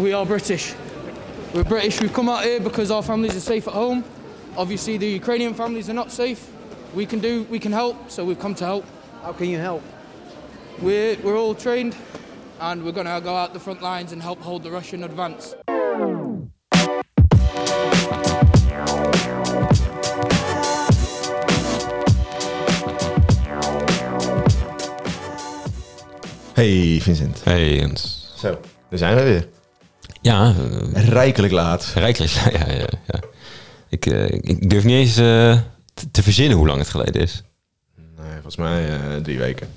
we are British. We're British. We've come out here because our families are safe at home. Obviously, the Ukrainian families are not safe. We can do, we can help, so we've come to help. How can you help? We're, we're all trained, and we're gonna go out the front lines and help hold the Russian advance. Hey Vincent. Hey Jens. Zo, daar zijn we weer. Ja, eh, Rijkelijk laat. rijkelijk. Ja, ja, ja. Ik, eh, ik durf niet eens eh, te, te verzinnen hoe lang het geleden is. Nee, volgens mij drie weken.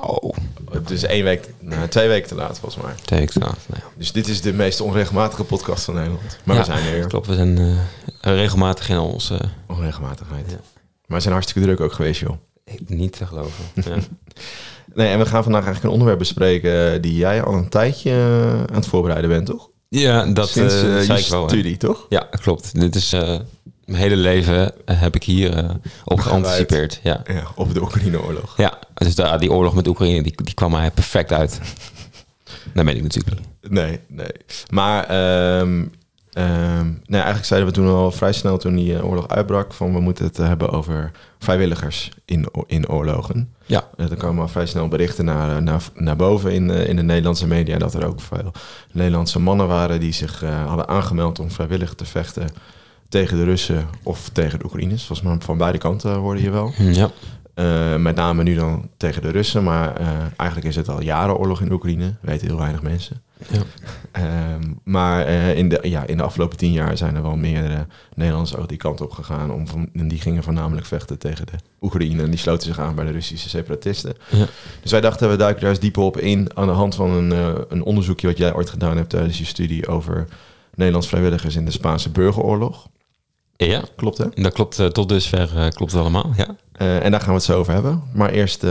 Oh, Het is één week, nou, twee weken te laat volgens mij. twee weken laat. Nou ja. Dus dit is de meest onregelmatige podcast van Nederland. Maar Ja, we zijn er weer. Klopt, we zijn regelmatig in onze... Onregelmatigheid. Ja. Maar we zijn hartstikke druk ook geweest, joh. niet te geloven. Nee, en we gaan vandaag eigenlijk een onderwerp bespreken die jij al een tijdje eh, aan het voorbereiden bent, toch? ja, dat Sinds zei ik wel. hè. studie, toch? Ja, klopt. Dit is mijn hele leven heb ik hier op geanticipeerd. Ja. Ja, op de Oekraïne-oorlog. ja, dus die oorlog met Oekraïne, die, die kwam mij perfect uit. Dat weet ik natuurlijk niet. Nee, nee. Maar ehm, nee, eigenlijk zeiden we toen al vrij snel toen die eh, oorlog uitbrak... van we moeten het hebben over vrijwilligers in, in oorlogen. Ja, Uh, er kwamen al vrij snel berichten naar, naar, naar boven in, eh, in de Nederlandse media... dat er ook veel Nederlandse mannen waren die zich eh, hadden aangemeld... om vrijwillig te vechten tegen de Russen of tegen de Oekraïners. Volgens mij van beide kanten hoorde je wel. Ja. Eh, met name nu dan tegen de Russen, maar eh, eigenlijk is het al jaren oorlog in Oekraïne. Weten heel weinig mensen. Ja. Ehm, maar eh, in, de, ja, in de afgelopen tien jaar zijn er wel meerdere Nederlanders ook die kant op gegaan. Om, van- en die gingen voornamelijk vechten tegen de Oekraïne. En die sloten zich aan bij de Russische separatisten. Ja. Dus wij dachten, we duiken daar eens dieper op in. Aan de hand van een, een onderzoekje wat jij ooit gedaan hebt tijdens je studie over Nederlands vrijwilligers in de Spaanse burgeroorlog. Ja, Klopt hè? dat klopt. eh, tot dusver eh, klopt het allemaal. Ja. Eh, en daar gaan we het zo over hebben. Maar eerst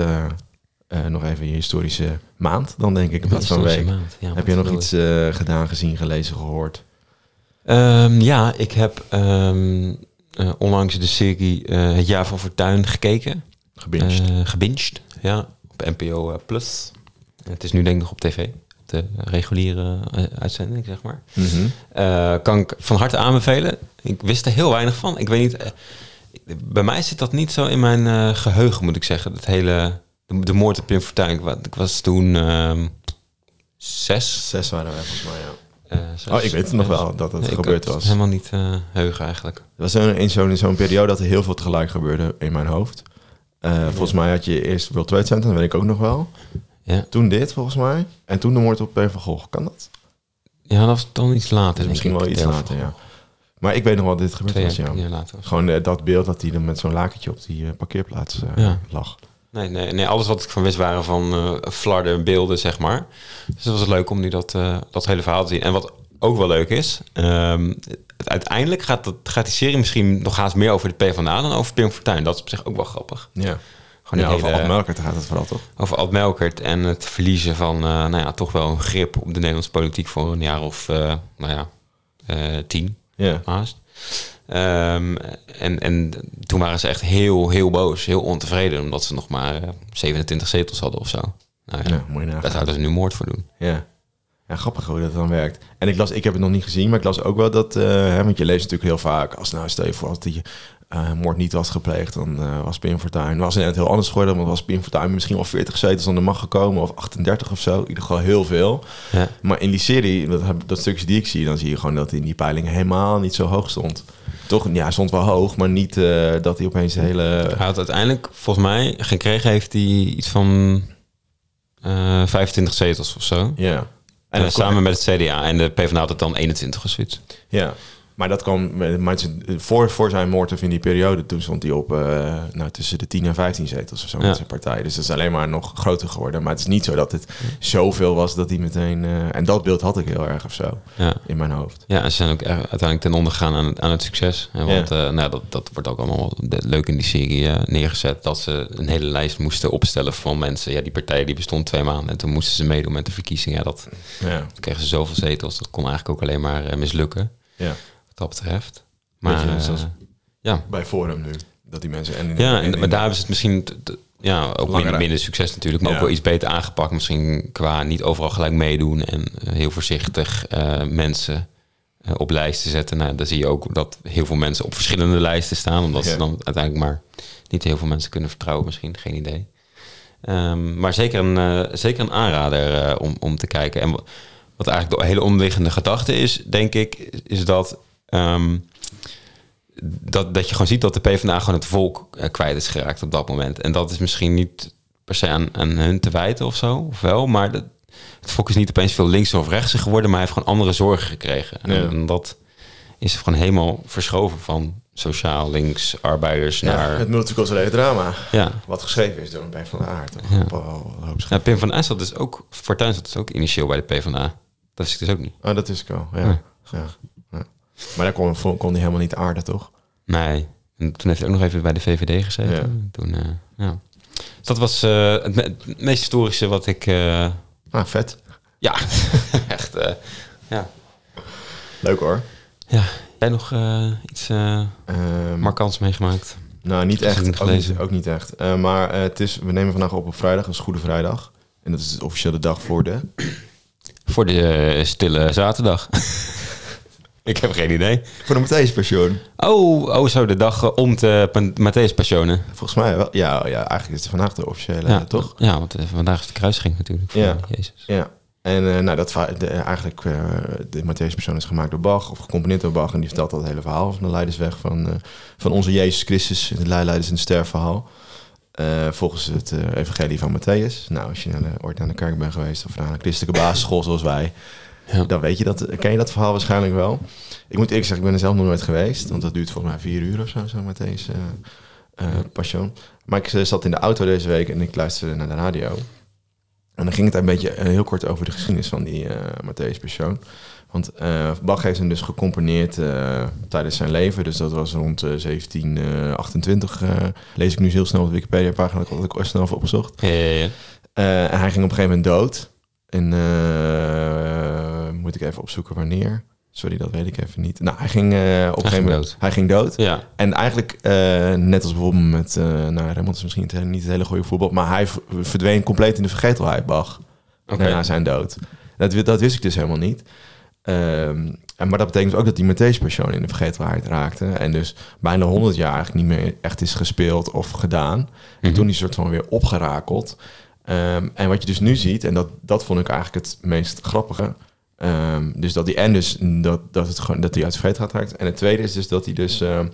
nog even je historische maand, dan denk ik, in plaats van week. maand. Ja, Heb je nog iets gedaan, gezien, gelezen, gehoord? Ehm, ja, ik heb ehm, eh, onlangs de serie Het Jaar van Fortuin gekeken. Gebinged? Gebinged, ja. Op NPO Plus. Het is nu denk ik nog op tv. De reguliere eh, uitzending, zeg maar. Mhm. Eh, kan ik van harte aanbevelen. Ik wist er heel weinig van. Ik weet niet... eh, bij mij zit dat niet zo in mijn eh, geheugen, moet ik zeggen. Het hele... De, de moord op Pim Fortuyn. Ik wa- Ik was toen ehm, zes. Zes waren wij volgens mij, ja. Oh, ik weet het nog wel dat het Nee, gebeurd was. helemaal niet heugen eigenlijk. Het was in zo'n zo'n periode dat er heel veel tegelijk gebeurde in mijn hoofd. Volgens mij had je eerst World Trade Center, dat weet ik ook nog wel. Ja, Toen dit, volgens mij. En toen de moord op P. van Gogh. Kan dat? ja dat was dan iets later. Dat misschien ik, wel iets later, ja. Maar ik weet nog wel dat dit gebeurd was, ja. later. Gewoon eh, dat beeld dat hij dan met zo'n lakentje op die eh, parkeerplaats eh, Ja. lag. Nee, nee, nee, alles wat ik van wist waren van flarden beelden, zeg maar. Dus het was leuk om nu dat, dat hele verhaal te zien. En wat ook wel leuk is, het- uiteindelijk gaat, dat, gaat die serie misschien nog haast meer over de PvdA dan over Pim Fortuyn. Dat is op zich ook wel grappig. Ja. Gewoon ja, over hele- Ad Melkert gaat het vooral, toch? over Ad Melkert en het verliezen van, eh, nou ja, toch wel een grip op de Nederlandse politiek voor een jaar of, eh, nou ja, eh, tien Ja. haast. Ehm, en, en toen waren ze echt heel, heel boos, heel ontevreden, omdat ze nog maar eh, 27 zetels hadden of zo. Nou ja, Ja, mooi daar zouden ze nu moord voor doen. Ja. Ja, grappig hoe dat dan werkt. En ik las, ik heb het nog niet gezien, maar ik las ook wel dat, hè, want je leest natuurlijk heel vaak, als nou stel je voor als die eh, moord niet was gepleegd, dan eh, was Pim Fortuyn, was het net heel anders geworden, want was Pim Fortuyn misschien wel 40 zetels aan de macht gekomen, of 38 of zo, in ieder geval heel veel. Ja. Maar in die serie, dat, dat stukjes die ik zie, dan zie je gewoon dat hij in die peilingen helemaal niet zo hoog stond. Toch, ja, hij stond wel hoog, maar niet eh, dat hij opeens de hele... Hij had uiteindelijk, volgens mij, gekregen heeft hij iets van eh 25 zetels of zo. Ja. En samen met het CDA en de PvdA had het dan 21 of zoiets. Ja, maar dat kwam het- voor, voor zijn moord of in die periode. Toen stond hij op eh, nou, tussen de 10 en 15 zetels of zo Ja. met zijn partij. Dus dat is alleen maar nog groter geworden. Maar het is niet zo dat het zoveel was dat hij meteen... eh, en dat beeld had ik heel erg of zo Ja. in mijn hoofd. Ja, en ze zijn ook uiteindelijk ten onder gegaan aan, het- aan het succes. Hè, want eh, nou, dat, dat wordt ook allemaal leuk in die serie eh, neergezet. Dat ze een hele lijst moesten opstellen van mensen. Ja, die partij die bestond twee maanden. En toen moesten ze meedoen met de verkiezingen. Ja, dat Ja, toen kregen ze zoveel zetels. Dat kon eigenlijk ook alleen maar eh, mislukken. ja. Dat betreft. Maar Beetje eh, zoals- ja, bij Forum nu. Dat die mensen... En, ja en- maar daar hebben ze het misschien... t- t- Ja, ook minder, minder succes natuurlijk, maar Ja. ook wel iets beter aangepakt. Misschien qua niet overal gelijk meedoen en eh, heel voorzichtig eh, mensen op lijsten zetten. Nou, dan zie je ook dat heel veel mensen op verschillende lijsten staan, omdat Ja. ze dan uiteindelijk maar niet heel veel mensen kunnen vertrouwen, misschien, geen idee. Ehm, maar zeker een, zeker een aanrader om, om te kijken. En wa- wat eigenlijk de hele onderliggende gedachte is, denk ik, is dat, ehm, dat, dat je gewoon ziet dat de PvdA gewoon het volk eh, kwijt is geraakt op dat moment. En dat is misschien niet per se aan, aan hun te wijten of zo, of wel, maar dat, het volk is niet opeens veel links of rechts geworden, maar hij heeft gewoon andere zorgen gekregen. Ja. En, en dat is gewoon helemaal verschoven van sociaal links, arbeiders Ja, naar... het multiculturele drama. Ja, Wat geschreven is door een Aard. Ja. Op, Ja, Pim van Aert zat dus ook, Fortuyn zat dus ook initieel bij de PvdA. Dat ik dus ook niet. Oh, dat is ik wel. Ja. Ja. Maar daar kon, kon hij helemaal niet aarden, toch? Nee. En toen heeft hij ook nog even bij de VVD gezeten. Ja. Toen, eh, ja. Dus dat was eh, het, me- het meest historische wat ik... eh, Ah, vet. ja, echt... ja. Leuk hoor. ja. Jij nog iets Ehm, markants meegemaakt? nou, niet echt. Ook niet, ook niet echt. Maar het is, we nemen vandaag op op vrijdag. Dat is Goede Vrijdag. En dat is de officiële dag voor de... Voor de stille zaterdag. ik heb geen idee. Voor de Matthäus-persoon. Oh, oh, zo, de dag eh, om de Matthäus Passionen. Volgens mij wel. Ja, ja, eigenlijk is het vandaag de officiële, Ja, toch? Ja, want eh, vandaag is de kruising natuurlijk. Ja. Jezus. Ja. En eh, nou, dat de, eigenlijk, eh, de Matthäus-persoon is gemaakt door Bach, of gecomponeerd door Bach. En die vertelt dat hele verhaal van de leidersweg van, eh, van onze Jezus Christus, het leiders in het sterfverhaal. Eh, volgens het eh, evangelie van Matthäus. Nou, als je naar de, ooit naar de kerk bent geweest, of naar een christelijke basisschool zoals wij, Ja. dan weet je dat, ken je dat verhaal waarschijnlijk wel. Ik moet eerlijk zeggen, ik ben er zelf nog nooit geweest, want dat duurt volgens mij vier uur of zo, zo Matthäus eh eh, Passion. Maar ik eh, zat in de auto deze week en ik luisterde naar de radio. En dan ging het een beetje heel kort over de geschiedenis van die eh Matthäus Passion. Want Bach heeft hem dus gecomponeerd tijdens zijn leven. Dus dat was rond eh, 1728. eh, lees ik nu heel snel op de Wikipedia-pagina, dat had ik ooit snel even opgezocht. Ja, ja, ja. En hij ging op een gegeven moment dood. En eh, moet ik even opzoeken wanneer. Sorry, dat weet ik even niet. Nou, hij ging eh, op een ging gegeven moment dood. Hij ging dood. Ja. En eigenlijk, eh, net als bijvoorbeeld met, nou, Remond is misschien het niet het hele goede voetbal, maar hij verdween compleet in de vergetelheid, Bach, Oké. na zijn dood. Dat, dat wist ik dus helemaal niet. Ehm, en, maar dat betekent dus ook dat die Matthäus-persoon in de vergetelheid raakte. En dus bijna 100 jaar eigenlijk niet meer echt is gespeeld of gedaan. En Mhm. toen die soort van weer opgerakeld. Ehm, en wat je dus nu ziet, en dat, dat vond ik eigenlijk het meest grappige. Ehm, dus dat die en dus dat, dat het gewoon dat die uit de vergetelheid raakt. En het tweede is dus dat hij dus ehm,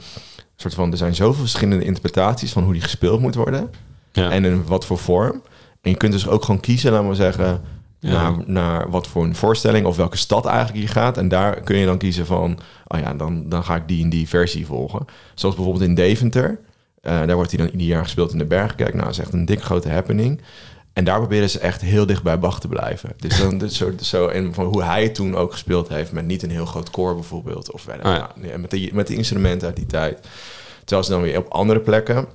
soort van er zijn zoveel verschillende interpretaties van hoe die gespeeld moet worden Ja. en in wat voor vorm. En je kunt dus ook gewoon kiezen, laten we zeggen, Ja. naar, naar wat voor een voorstelling of welke stad eigenlijk je gaat. En daar kun je dan kiezen van, oh ja, dan, dan ga ik die en die versie volgen. Zoals bijvoorbeeld in Deventer. Eh, daar wordt hij dan ieder jaar gespeeld in de Bergkerk. Nou, dat is echt een dik grote happening. En daar proberen ze echt heel dicht bij Bach te blijven. Dus dan dus zo, zo en van hoe hij toen ook gespeeld heeft met niet een heel groot koor bijvoorbeeld. Of Oh ja. nou, met, de, met de instrumenten uit die tijd. Terwijl ze dan weer op andere plekken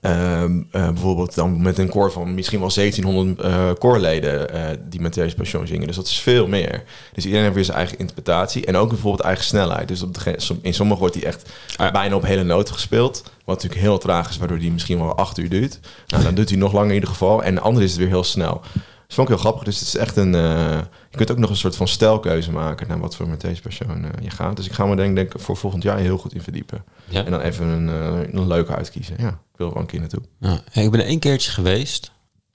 Ehm, eh, bijvoorbeeld dan met een koor van misschien wel 1700 eh koorleden eh, die met deze passion zingen. Dus dat is veel meer. Dus iedereen heeft weer zijn eigen interpretatie en ook bijvoorbeeld eigen snelheid. Dus op de, in sommige wordt die echt Ja. bijna op hele noten gespeeld. Wat natuurlijk heel traag is, waardoor die misschien wel acht uur duurt. Nou, dan doet hij nog langer in ieder geval. En de andere is het weer heel snel. Dat vond ik heel grappig. Dus het is echt een... eh, je kunt ook nog een soort van stijlkeuze maken naar wat voor met deze persoon eh, je gaat. Dus ik ga me denk, denk ik voor volgend jaar heel goed in verdiepen. Ja. En dan even een, eh, een leuke uitkiezen. Ja, ik wil er wel een keer naartoe. Ja, ik ben er één keertje geweest.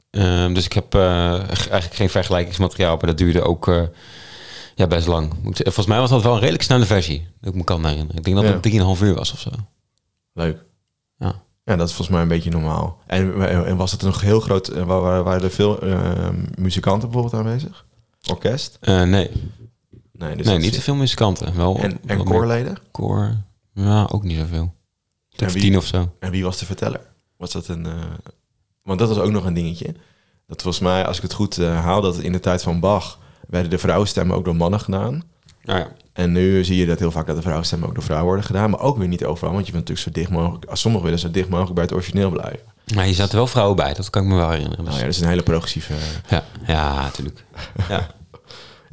Ehm, dus ik heb eigenlijk geen vergelijkingsmateriaal, maar dat duurde ook ja, best lang. Volgens mij was dat wel een redelijk snelle versie, ik me kan herinneren. Ik denk dat Ja. het drieënhalf uur was of zo. Leuk. Ja. Ja, dat is volgens mij een beetje normaal. En, en was het nog heel groot? eh, wa- wa- Waren er veel eh, muzikanten bijvoorbeeld aanwezig? Orkest? Eh, nee, Nee, nee dus dat niet zoveel muzikanten. Wel, En, en koorleden? koor. Ja, ook niet zoveel. Tot tien of zo. En wie was de verteller? Was dat een... eh, want dat was ook nog een dingetje. Dat volgens mij, als ik het goed eh, haal, dat in de tijd van Bach... werden de vrouwenstemmen ook door mannen gedaan. Nou ja. En nu zie je dat heel vaak dat de vrouwenstemmen ook door vrouwen worden gedaan. Maar ook weer niet overal, want je wilt natuurlijk zo dicht mogelijk... Als sommigen willen zo dicht mogelijk bij het origineel blijven. Maar hier zaten wel vrouwen bij, dat kan ik me wel herinneren. Nou ja, dat is een hele progressieve... ja, ja, natuurlijk. Ja.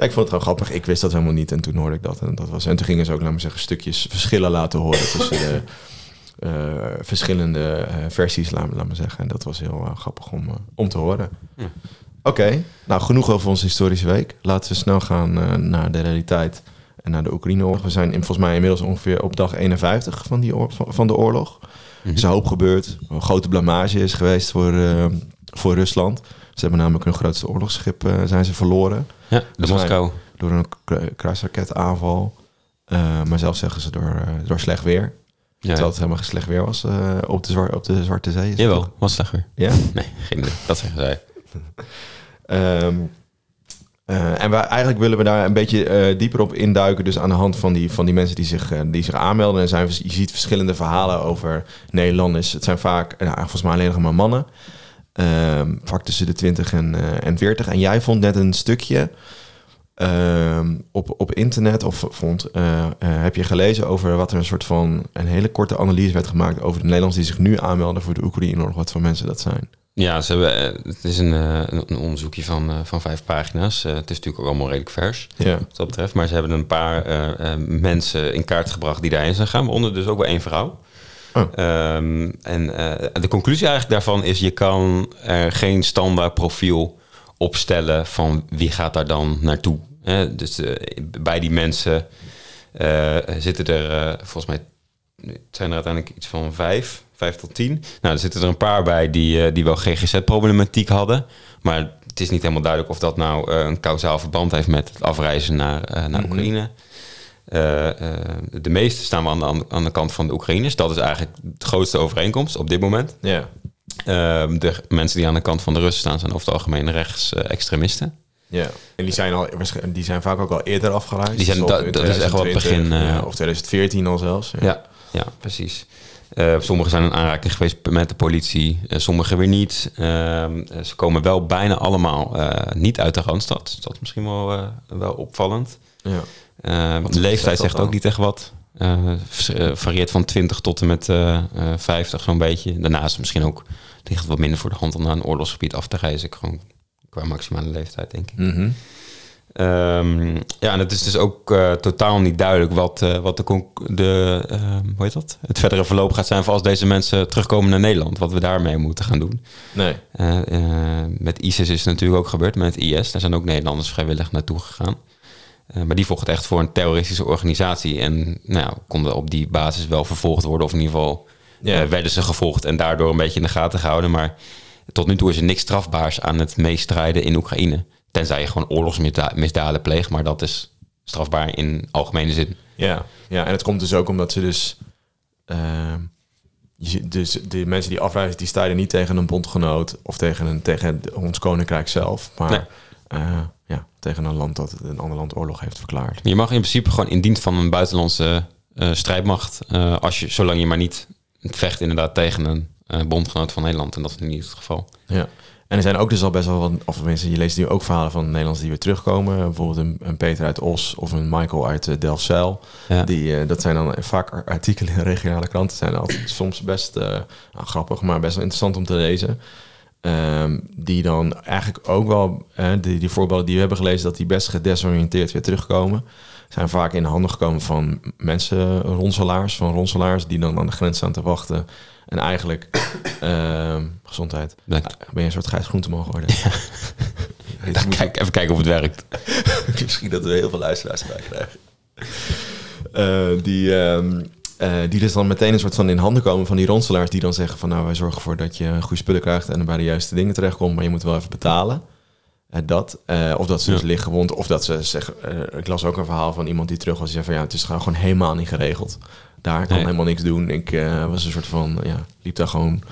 Ja, ik vond het gewoon grappig. Ik wist dat helemaal niet en toen hoorde ik dat. En, dat was, en toen gingen ze ook, laten we zeggen, stukjes verschillen laten horen tussen de, eh, verschillende eh, versies, laat, laat maar zeggen. En dat was heel eh, grappig om, om te horen. Ja. Oké, nou genoeg over onze historische week. Laten we snel gaan eh, naar de realiteit en naar de Oekraïne-oorlog. We zijn in, volgens mij inmiddels ongeveer op dag 51 van, die oor- van, de oorlog. Er is een hoop gebeurd. Een grote blamage is geweest voor, eh, voor Rusland. Ze hebben namelijk hun grootste oorlogsschip eh, zijn ze verloren. Ja, de Dus Moskou. Door een kruisraketaanval. Maar zelfs zeggen ze door, door slecht weer. Ja, Terwijl het helemaal slecht weer was op, de op de Zwarte Zee. Jawel, was slecht weer. Ja. Nee, geen idee. Dat zeggen zij. Ehm, eh, en wij, eigenlijk willen we daar een beetje eh, dieper op induiken. Dus aan de hand van die, van die mensen die zich, eh, die zich aanmelden. En zijn, je ziet verschillende verhalen over Nederlanders. Het zijn vaak, eh, volgens mij alleen nog maar mannen. Ehm, vaak tussen de 20 en, en 40. En jij vond net een stukje ehm, op, op internet, of vond, heb je gelezen over wat er een soort van een hele korte analyse werd gemaakt over de Nederlanders die zich nu aanmelden voor de Oekraïne-oorlog. Wat voor mensen dat zijn. Ja, ze hebben, eh, het is een, eh, een een onderzoekje van, eh, van vijf pagina's. Het is natuurlijk ook allemaal redelijk vers, Ja. wat dat betreft. Maar ze hebben een paar mensen in kaart gebracht die daarin zijn gaan. Waaronder dus ook wel één vrouw. Oh. Ehm, en de conclusie eigenlijk daarvan is... je kan er geen standaard profiel opstellen van wie gaat daar dan naartoe. Hè? Dus bij die mensen zitten er volgens mij... Het zijn er uiteindelijk iets van vijf, vijf tot tien. Nou, er zitten er een paar bij die, eh, die wel GGZ-problematiek hadden. Maar het is niet helemaal duidelijk of dat nou eh, een kausaal verband heeft met het afreizen naar, eh, naar Mhm. Oekraïne. De meeste staan we aan de, aan- de kant van de Oekraïners. Dat is eigenlijk de grootste overeenkomst op dit moment. Ja. Ehm, de mensen die aan de kant van de Russen staan zijn over het algemeen rechts-extremisten. Ja, en die zijn, al, die zijn vaak ook al eerder afgereisd. Die zijn- Dus dat- is echt wel het 2020, begin, ja, of 2014 al zelfs. Ja. Ja, ja precies. Eh sommigen zijn in aanraking geweest met de politie, eh, sommigen weer niet. Ehm, eh, ze komen wel bijna allemaal niet uit de Randstad. Dus dat is misschien wel, wel opvallend. Ja. Eh, Wat de leeftijd zegt ook niet echt wat. Varieert van 20 tot en met eh, eh, 50 zo'n beetje. Daarnaast misschien ook ligt het wat minder voor de hand om naar een oorlogsgebied af te reizen. Gewoon qua maximale leeftijd, denk ik. Mhm. Ehm, ja, en het is dus ook eh, totaal niet duidelijk wat, eh, wat de, de ehm, hoe heet dat? het verdere verloop gaat zijn voor als deze mensen terugkomen naar Nederland. Wat we daarmee moeten gaan doen. Nee. Eh, met ISIS is het natuurlijk ook gebeurd, met IS. Daar zijn ook Nederlanders vrijwillig naartoe gegaan. Maar die vochten echt voor een terroristische organisatie. En nou konden op die basis wel vervolgd worden. Of in ieder geval Ja. werden ze gevolgd en daardoor een beetje in de gaten gehouden. Maar tot nu toe is er niks strafbaars aan het meestrijden in Oekraïne. Tenzij je gewoon oorlogsmisdaden pleegt. Maar dat is strafbaar in algemene zin. Ja. ja, en het komt dus ook omdat ze dus... ehm, je dus de mensen die afreizen, die strijden niet tegen een bondgenoot... of tegen, een, tegen ons koninkrijk zelf, maar Nee. eh, ja, tegen een land dat een ander land oorlog heeft verklaard. Je mag in principe gewoon in dienst van een buitenlandse eh, strijdmacht. eh, als je, zolang je maar niet vecht inderdaad tegen een bondgenoot van Nederland. En dat is nu niet het geval. Ja. En er zijn ook dus al best wel wat, of mensen, je leest nu ook verhalen van Nederlanders die weer terugkomen. Bijvoorbeeld een, een Peter uit Os of een Michael uit uh, Delfzijl. Ja. Die, eh, dat zijn dan vaak artikelen in regionale kranten. zijn altijd soms best eh, nou, grappig, maar best wel interessant om te lezen. Ehm, die dan eigenlijk ook wel, eh, die, die voorbeelden die we hebben gelezen, dat die best gedesoriënteerd weer terugkomen. Zijn vaak in de handen gekomen van mensen, ronselaars, van ronselaars, die dan aan de grens staan te wachten. En eigenlijk, ehm, gezondheid, ben je een soort Gijs Groenteman geworden. Dan kijk, even kijken of het werkt. Misschien dat we heel veel luisteraars erbij krijgen. Eh, die, ehm, eh, die dus dan meteen een soort van in handen komen van die ronselaars... die dan zeggen van nou, wij zorgen ervoor dat je goede spullen krijgt... en bij de juiste dingen terechtkomt, maar je moet wel even betalen. Eh, dat. Eh, of dat ze dus Ja. liggen gewond, of dat ze zeggen... ik las ook een verhaal van iemand die terug was... die zei van ja, het is gewoon helemaal niet geregeld. Daar Nee. helemaal niks doen. Ik was een soort van, ja, liep daar gewoon...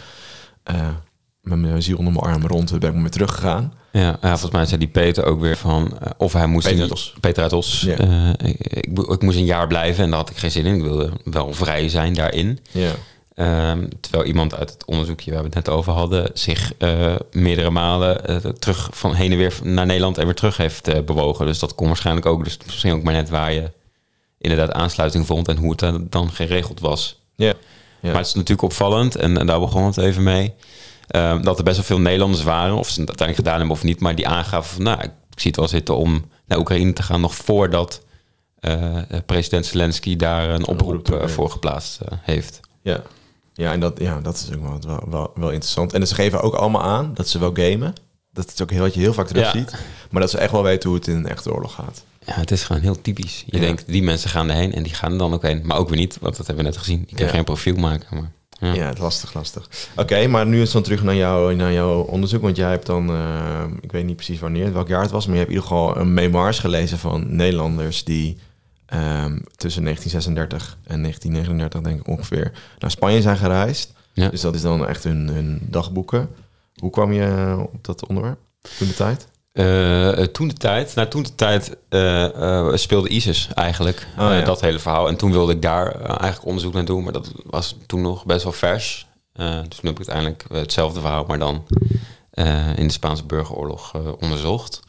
met mijn ziel onder mijn arm rond, toen ben ik weer teruggegaan. Ja, ja, volgens mij zei die Peter ook weer van... eh, of hij moest... Peter uit Os. Peter uit Os. Ja. Ik, ik, mo- ik moest een jaar blijven en daar had ik geen zin in. Ik wilde wel vrij zijn daarin. Ja. Ehm, terwijl iemand uit het onderzoekje waar we het net over hadden... zich eh, meerdere malen eh, terug van heen en weer naar Nederland en weer terug heeft bewogen. Dus dat kon waarschijnlijk ook. Dus misschien ook maar net waar je inderdaad aansluiting vond... en hoe het dan- dan geregeld was. Ja. Ja. Maar het is natuurlijk opvallend, en, en daar begon het even mee... ehm, dat er best wel veel Nederlanders waren, of ze het uiteindelijk gedaan hebben of niet... maar die aangaven van, nou, ik zie het wel zitten om naar Oekraïne te gaan... nog voordat eh, president Zelensky daar een oproep eh, ja. voor geplaatst eh, heeft. Ja. Ja, en dat, ja, dat is ook wel, wel, wel, wel interessant. En ze geven ook allemaal aan dat ze wel gamen. Dat is ook heel, wat je heel vaak terug Ja. ziet. Maar dat ze echt wel weten hoe het in een echte oorlog gaat. Ja, het is gewoon heel typisch. Je Ja. denkt, die mensen gaan erheen en die gaan er dan ook heen. Maar ook weer niet, want dat hebben we net gezien. Je kan Ja. geen profiel maken. Maar, ja. Ja, lastig, lastig. Oké, maar nu is dan terug naar, jou, naar jouw onderzoek. Want jij hebt dan, eh, ik weet niet precies wanneer, welk jaar het was, maar je hebt in ieder geval een memoirs gelezen van Nederlanders die ehm, tussen 1936 en 1939, denk ik ongeveer, naar Spanje zijn gereisd. Ja. Dus dat is dan echt hun, hun dagboeken. Hoe kwam je op dat onderwerp toen de tijd? Eh, toen de tijd, nou toen de tijd eh, eh, speelde ISIS eigenlijk Oh, ja. dat hele verhaal. En toen wilde ik daar eigenlijk onderzoek naar doen, maar dat was toen nog best wel vers. Dus toen heb ik uiteindelijk hetzelfde verhaal, maar dan in de Spaanse burgeroorlog onderzocht.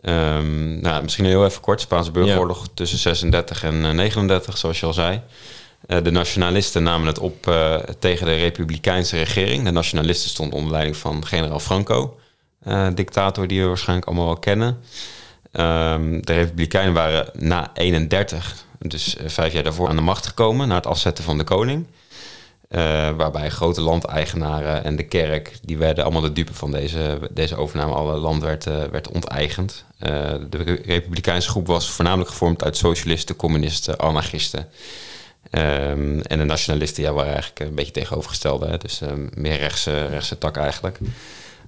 Ehm, nou, misschien heel even kort. Spaanse burgeroorlog tussen 36 en eh, 39, zoals je al zei. De nationalisten namen het op tegen de republikeinse regering. De nationalisten stonden onder leiding van generaal Franco, dictator die we waarschijnlijk allemaal wel kennen. Ehm, de republikeinen waren na 31, dus eh, vijf jaar daarvoor, aan de macht gekomen na het afzetten van de koning. Eh, waarbij grote landeigenaren en de kerk, die werden allemaal de dupe van deze, deze overname. Alle land werd, eh, werd onteigend. Eh, de re- republikeinse groep was voornamelijk gevormd uit socialisten, communisten, anarchisten. Ehm, en de nationalisten ja, waren eigenlijk een beetje tegenovergestelde. Dus meer rechtse, rechtse tak eigenlijk.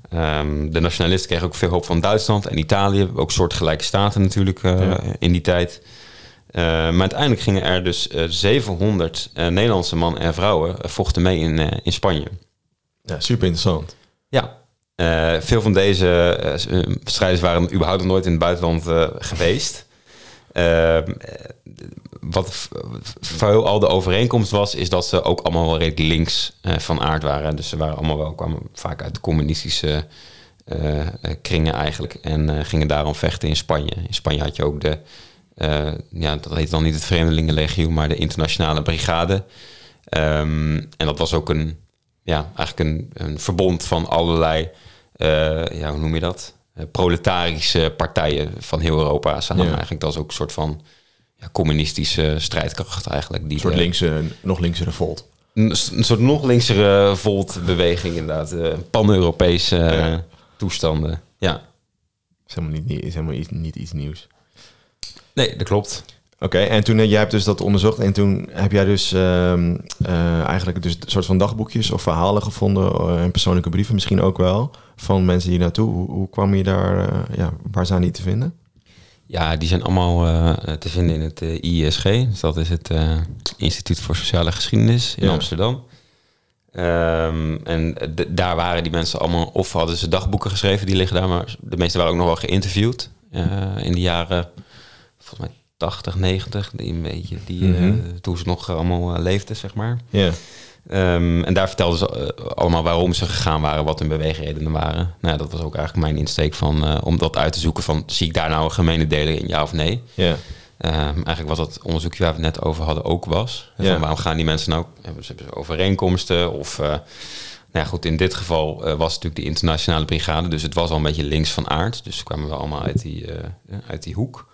Ehm, de nationalisten kregen ook veel hulp van Duitsland en Italië. Ook soortgelijke staten natuurlijk eh, Ja. in die tijd. Eh, maar uiteindelijk gingen er dus eh, 700 eh, Nederlandse mannen en vrouwen vochten mee in, in Spanje. Ja, super interessant. Ja. Veel van deze strijders waren überhaupt nog nooit in het buitenland geweest. Ehm, eh, wat v- veel al de overeenkomst was, is dat ze ook allemaal wel redelijk links eh, van aard waren. Dus ze waren allemaal wel, kwamen vaak uit de communistische eh, kringen eigenlijk. En gingen daarom vechten in Spanje. In Spanje had je ook de, ja, dat heet dan niet het Vreemdelingenlegioen, maar de internationale brigade. Ehm, en dat was ook een, ja, eigenlijk een, een verbond van allerlei, ja, hoe noem je dat? Eh, proletarische partijen van heel Europa samen. Ja. Eigenlijk dat is ook een soort van ja, communistische strijdkracht eigenlijk. Die Een soort de- linkse, nog linkse revolt. een, soort nog linksere Volt-beweging inderdaad. eh, Pan-Europese eh, Ja. toestanden. Ja, Is helemaal niet, nie- is helemaal iets, niet iets nieuws. nee, dat klopt. Oké, en toen eh, jij hebt dus dat onderzocht en toen heb jij dus ehm, eh, eigenlijk dus een soort van dagboekjes of verhalen gevonden eh, en persoonlijke brieven misschien ook wel van mensen hier naartoe. Hoe, hoe kwam je daar, ja, waar zijn die te vinden? Ja, die zijn allemaal te vinden in het eh, IISG. Dus dat is het Instituut voor Sociale Geschiedenis in Ja. Amsterdam. Ehm, en daar waren die mensen allemaal, of hadden ze dagboeken geschreven, die liggen daar, maar de meeste waren ook nog wel geïnterviewd in de jaren, volgens mij 80, 90, die een beetje, die, eh, Mhm. toen ze nog allemaal eh, leefden, zeg maar. Ja, Ehm, en daar vertelden ze eh, allemaal waarom ze gegaan waren, wat hun beweegredenen waren. Nou, dat was ook eigenlijk mijn insteek van, eh, om dat uit te zoeken van, zie ik daar nou een gemene delen in, ja of nee? ja, Ehm, eigenlijk wat dat onderzoekje waar we het net over hadden ook was. Van waarom gaan die mensen nou, hebben ze, hebben ze overeenkomsten of... eh, nou ja, goed, in dit geval eh, was het natuurlijk de internationale brigade, dus het was al een beetje links van aard. Dus kwamen we allemaal uit die, eh, uit die hoek.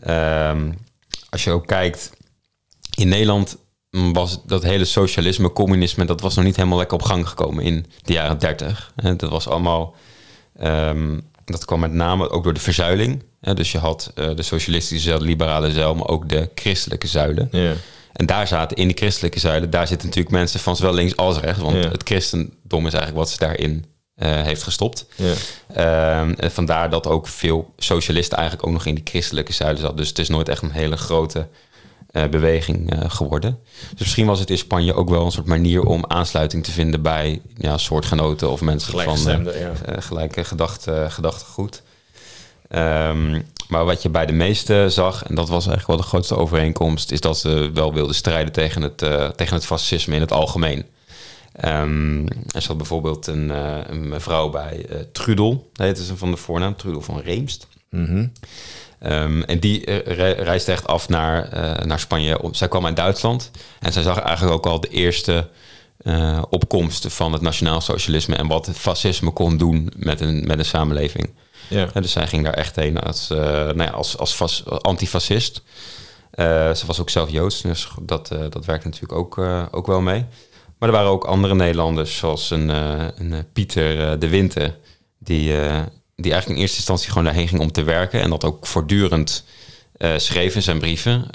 Ehm, als je ook kijkt, in Nederland was dat hele socialisme, communisme, dat was nog niet helemaal lekker op gang gekomen in de jaren 30. En dat was allemaal, ehm, dat kwam met name ook door de verzuiling. Dus je had eh, de socialistische zuil, de liberale zuil, maar ook de christelijke zuilen. ja, En daar zaten in die christelijke zuilen, daar zitten natuurlijk mensen van zowel links als rechts. Want Ja. het christendom is eigenlijk wat ze daarin eh, heeft gestopt. Ehm, en vandaar dat ook veel socialisten eigenlijk ook nog in die christelijke zuilen zaten. Dus het is nooit echt een hele grote eh, beweging eh, geworden. Dus misschien was het in Spanje ook wel een soort manier om aansluiting te vinden bij ja, soortgenoten of mensen van eh, ja. eh, gelijke gedachte, gedachtegoed. Ehm, maar wat je bij de meesten zag, en dat was eigenlijk wel de grootste overeenkomst, is dat ze wel wilden strijden tegen het, eh, tegen het fascisme in het algemeen. Ehm, er zat bijvoorbeeld een, eh, een mevrouw bij eh, Trudel, heette ze van de voornaam, Trudel van Reemst. Mhm. Ehm, en die eh, re- reisde echt af naar, naar Spanje. Zij kwam uit Duitsland en zij zag eigenlijk ook al de eerste eh, opkomst van het nationaal socialisme en wat het fascisme kon doen met een, met een samenleving. ja. Dus zij ging daar echt heen als, nou ja, als, als fas- antifascist. Ze was ook zelf Joods, dus dat, dat werkt natuurlijk ook, ook wel mee. Maar er waren ook andere Nederlanders, zoals een, eh, een eh, Pieter eh, de Winter, die, die eigenlijk in eerste instantie gewoon daarheen ging om te werken. En dat ook voortdurend schreef in zijn brieven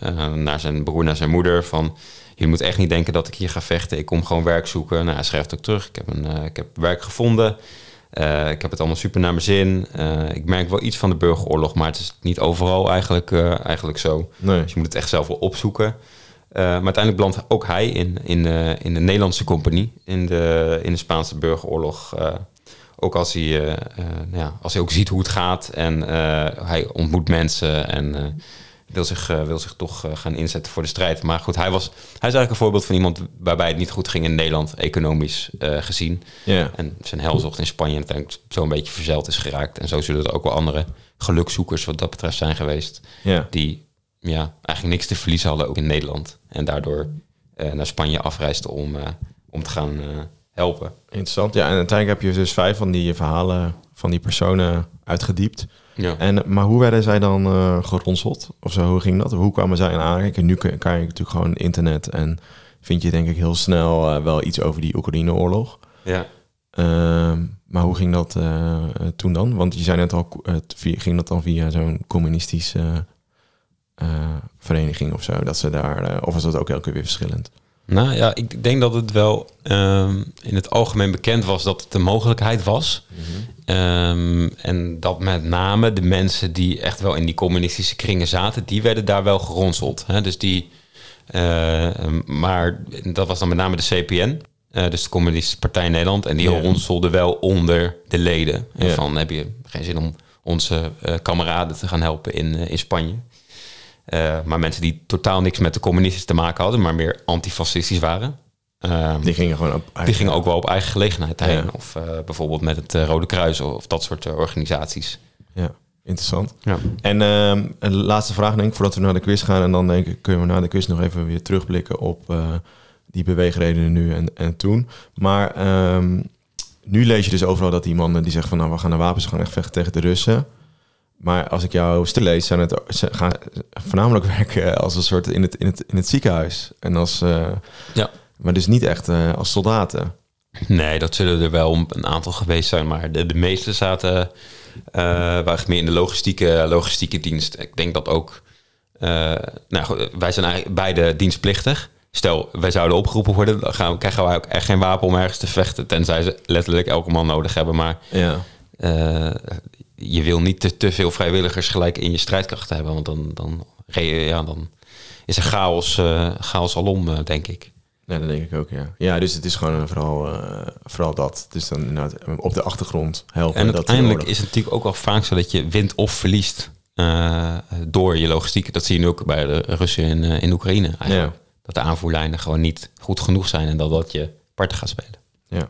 naar zijn broer, naar zijn moeder. Van, je moet echt niet denken dat ik hier ga vechten. Ik kom gewoon werk zoeken. Nou, hij schrijft ook terug. Ik heb, een, ik heb werk gevonden. Ik heb het allemaal super naar mijn zin. Ik merk wel iets van de burgeroorlog, maar het is niet overal eigenlijk, eigenlijk zo. Nee. Dus je moet het echt zelf wel opzoeken. Eh, maar uiteindelijk belandt ook hij in, in, de, in de Nederlandse compagnie, in de, in de Spaanse burgeroorlog. Eh, ook als hij, eh, eh, ja, als hij ook ziet hoe het gaat en eh, hij ontmoet mensen en eh, wil, zich, eh, wil zich toch eh, gaan inzetten voor de strijd. Maar goed, hij, was, hij is eigenlijk een voorbeeld van iemand waarbij het niet goed ging in Nederland, economisch eh, gezien. En zijn helzocht in Spanje en uiteindelijk zo een beetje verzeild is geraakt. En zo zullen er ook wel andere gelukzoekers wat dat betreft zijn geweest die ja, eigenlijk niks te verliezen hadden, ook in Nederland. En daardoor eh, naar Spanje afreisden om, eh, om te gaan eh, helpen. Interessant. Ja, en uiteindelijk heb je dus vijf van die verhalen van die personen uitgediept. Ja. En, maar hoe werden zij dan geronseld? Of zo, hoe ging dat? Hoe kwamen zij in aanraking? Nu kan je natuurlijk gewoon internet en vind je denk ik heel snel wel iets over die Oekraïne-oorlog. ja. Ehm, maar hoe ging dat toen dan? Want je zei net al, ging dat dan via zo'n communistische eh, vereniging of zo? Dat ze daar, eh, of was dat ook elke keer weer verschillend? Nou ja, ik denk dat het wel ehm, in het algemeen bekend was dat het een mogelijkheid was. Ehm, en dat met name de mensen die echt wel in die communistische kringen zaten, die werden daar wel geronseld. Hè? Dus die, eh, maar dat was dan met name de CPN, eh, dus de Communistische Partij Nederland. En die Ja. ronselde wel onder de leden. En Ja. van heb je geen zin om onze eh, kameraden te gaan helpen in, eh, in Spanje. Eh, maar mensen die totaal niks met de communisten te maken hadden, maar meer antifascistisch waren. ehm, Die gingen gewoon op die gingen ook wel op eigen gelegenheid heen. Ja. Of eh, bijvoorbeeld met het eh, Rode Kruis of, of dat soort organisaties. Ja, interessant. Ja. En ehm, een laatste vraag denk ik, voordat we naar de quiz gaan. En dan denk ik, kunnen we na de quiz nog even weer terugblikken op die beweegredenen nu en, en toen. Maar ehm, nu lees je dus overal dat die mannen die zeggen van... nou, we gaan naar wapens, gaan echt vechten tegen de Russen. Maar als ik jouw stil lees, zijn het, ze gaan voornamelijk werken als een soort in het, in het, in het ziekenhuis. En als, eh, Ja. maar dus niet echt eh, als soldaten. Nee, dat zullen er wel een aantal geweest zijn. Maar de, de meeste zaten eh waren meer in de logistieke, logistieke dienst. Ik denk dat ook... nou, wij zijn eigenlijk beide dienstplichtig. Stel, wij zouden opgeroepen worden... dan gaan, krijgen wij ook echt geen wapen om ergens te vechten. Tenzij ze letterlijk elke man nodig hebben. Maar Ja. Je wil niet te, te veel vrijwilligers gelijk in je strijdkracht hebben. Want dan, dan, ja, dan is er chaos, eh, chaos alom, eh, denk ik. Ja, dat denk ik ook, ja. Ja, dus het is gewoon vooral, eh, vooral dat. Dus dan inderdaad op de achtergrond helpen. En uiteindelijk is het natuurlijk ook wel vaak zo dat je wint of verliest door je logistiek. Dat zie je nu ook bij de Russen in, in Oekraïne. Eigenlijk. Ja. Dat de aanvoerlijnen gewoon niet goed genoeg zijn en dat dat je parten gaat spelen. Ja.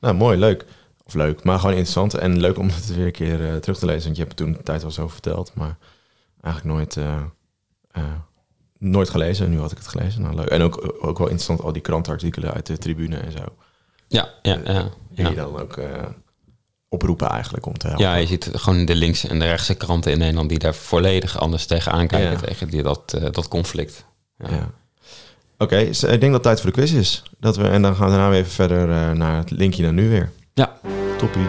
Nou, mooi, leuk. Of leuk, maar gewoon interessant. En leuk om het weer een keer eh, terug te lezen. Want je hebt het toen de tijd wel zo verteld. Maar eigenlijk nooit, eh, eh, nooit gelezen. Nu had ik het gelezen. Nou, leuk. En ook, ook wel interessant, al die krantenartikelen uit de tribune en zo. Ja, ja, ja. Die ja. dan ook oproepen eigenlijk om te helpen. Ja, je ziet gewoon de linkse en de rechtse kranten in Nederland die daar volledig anders tegenaan kijken. Ja. Tegen die, dat, dat conflict. Ja. Oké, dus ik denk dat het tijd voor de quiz is. Dat we, en dan gaan we daarna weer even verder naar het linkje naar nu weer. ja. Toppie.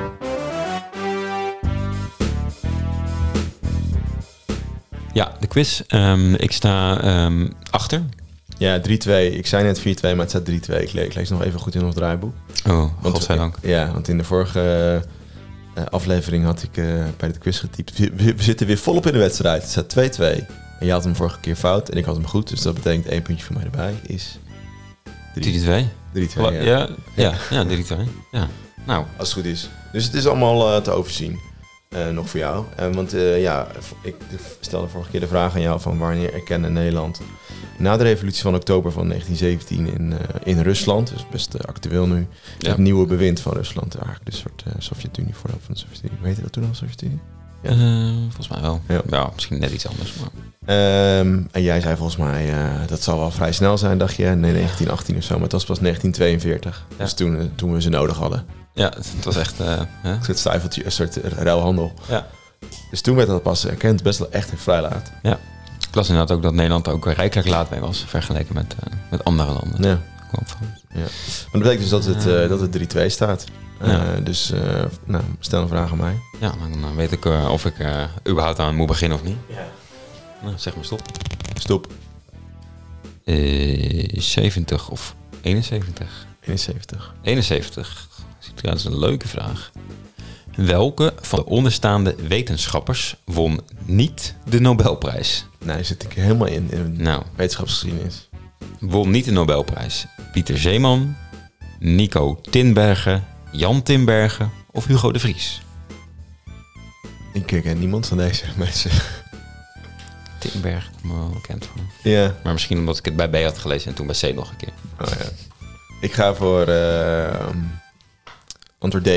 Ja, de quiz. Ehm, ik sta ehm, achter. Ja, 3-2. Ik zei net 4-2, maar het staat 3-2. Ik, le- ik lees nog even goed in ons draaiboek. Oh, Want, godzijdank. Ja, want in de vorige eh, aflevering had ik eh, bij de quiz getypt. We, zitten weer volop in de wedstrijd. Het staat 2-2. En je had hem vorige keer fout en ik had hem goed. Dus dat betekent één puntje voor mij erbij. Is 3-2. 3-2. 3-2, Ja, ja. ja, ja, ja 3-2. Ja. Nou, Als het goed is. Dus het is allemaal eh, te overzien. Eh, nog voor jou. Eh, want ja, ik stelde vorige keer de vraag aan jou van wanneer erkende Nederland na de revolutie van oktober van 1917 in, in Rusland, dus best actueel nu, Ja. het nieuwe bewind van Rusland, eigenlijk de soort Sovjet-Unie voorloop van de Sovjet-Unie. Hoe heette dat toen al, Sovjet-Unie? Ja. volgens mij wel. Ja. Ja. misschien net iets anders. Maar... Ehm, en jij zei volgens mij, dat zal wel vrij snel zijn, dacht je, nee, 1918 of zo, maar het was pas 1942. Ja. Dus toen, toen we ze nodig hadden. Ja, het, was echt... eh, hè? Een soort een soort ruilhandel. Ja. Dus toen werd dat pas erkend, best wel echt vrij laat. Ik las inderdaad ook dat Nederland ook rijkelijk laat mee was... vergeleken met, eh, met andere landen. Ja. Ja. Maar dat betekent dus dat het, eh, dat het 3-2 staat. Eh, Ja. Dus eh, nou, stel een vraag aan mij. Ja, dan weet ik of ik eh, überhaupt aan moet beginnen of niet. Ja. Nou, zeg maar stop. Stop. Eh 70 of 71? 71. 71. Eruit als een leuke vraag. Welke van de onderstaande wetenschappers won niet de Nobelprijs? Nee, zit ik helemaal in, in Nou, wetenschapsgeschiedenis. won niet de Nobelprijs. Pieter Zeeman, Nico Tinbergen, Jan Tinbergen of Hugo de Vries? Ik ken niemand van deze mensen. Tinbergen, ik me wel bekend van. ja. Maar misschien omdat ik het bij B had gelezen en toen bij C nog een keer. Oh, ja. Ik ga voor eh, D.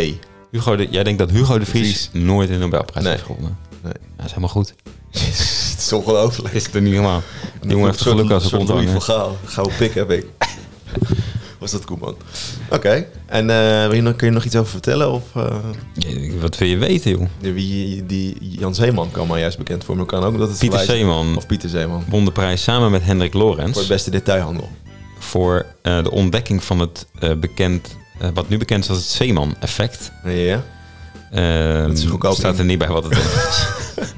Hugo de, jij denkt dat Hugo de Vries, Vries. nooit de Nobelprijs heeft gewonnen? Nee. Ja, dat is helemaal goed. het is ongelooflijk. Is het er niet helemaal? Die jongen heeft geluk als een hangen. van Gaal. Gouden pik heb ik. Was dat Koeman? Oké. En eh, wil je nog, kun je nog iets over vertellen? Of eh, Ja, Wat wil je weten, joh? wie die Jan Zeeman kan maar juist bekend voor me. Kan ook dat het Pieter Zeeman Of Pieter Zeeman. won de prijs samen met Hendrik Voor Lorentz het beste detailhandel. voor eh, de ontdekking van het bekend, wat nu bekend is als het Zeeman-effect. Ja. Ehm, Dat is goedkoop staat er niet bij wat het is.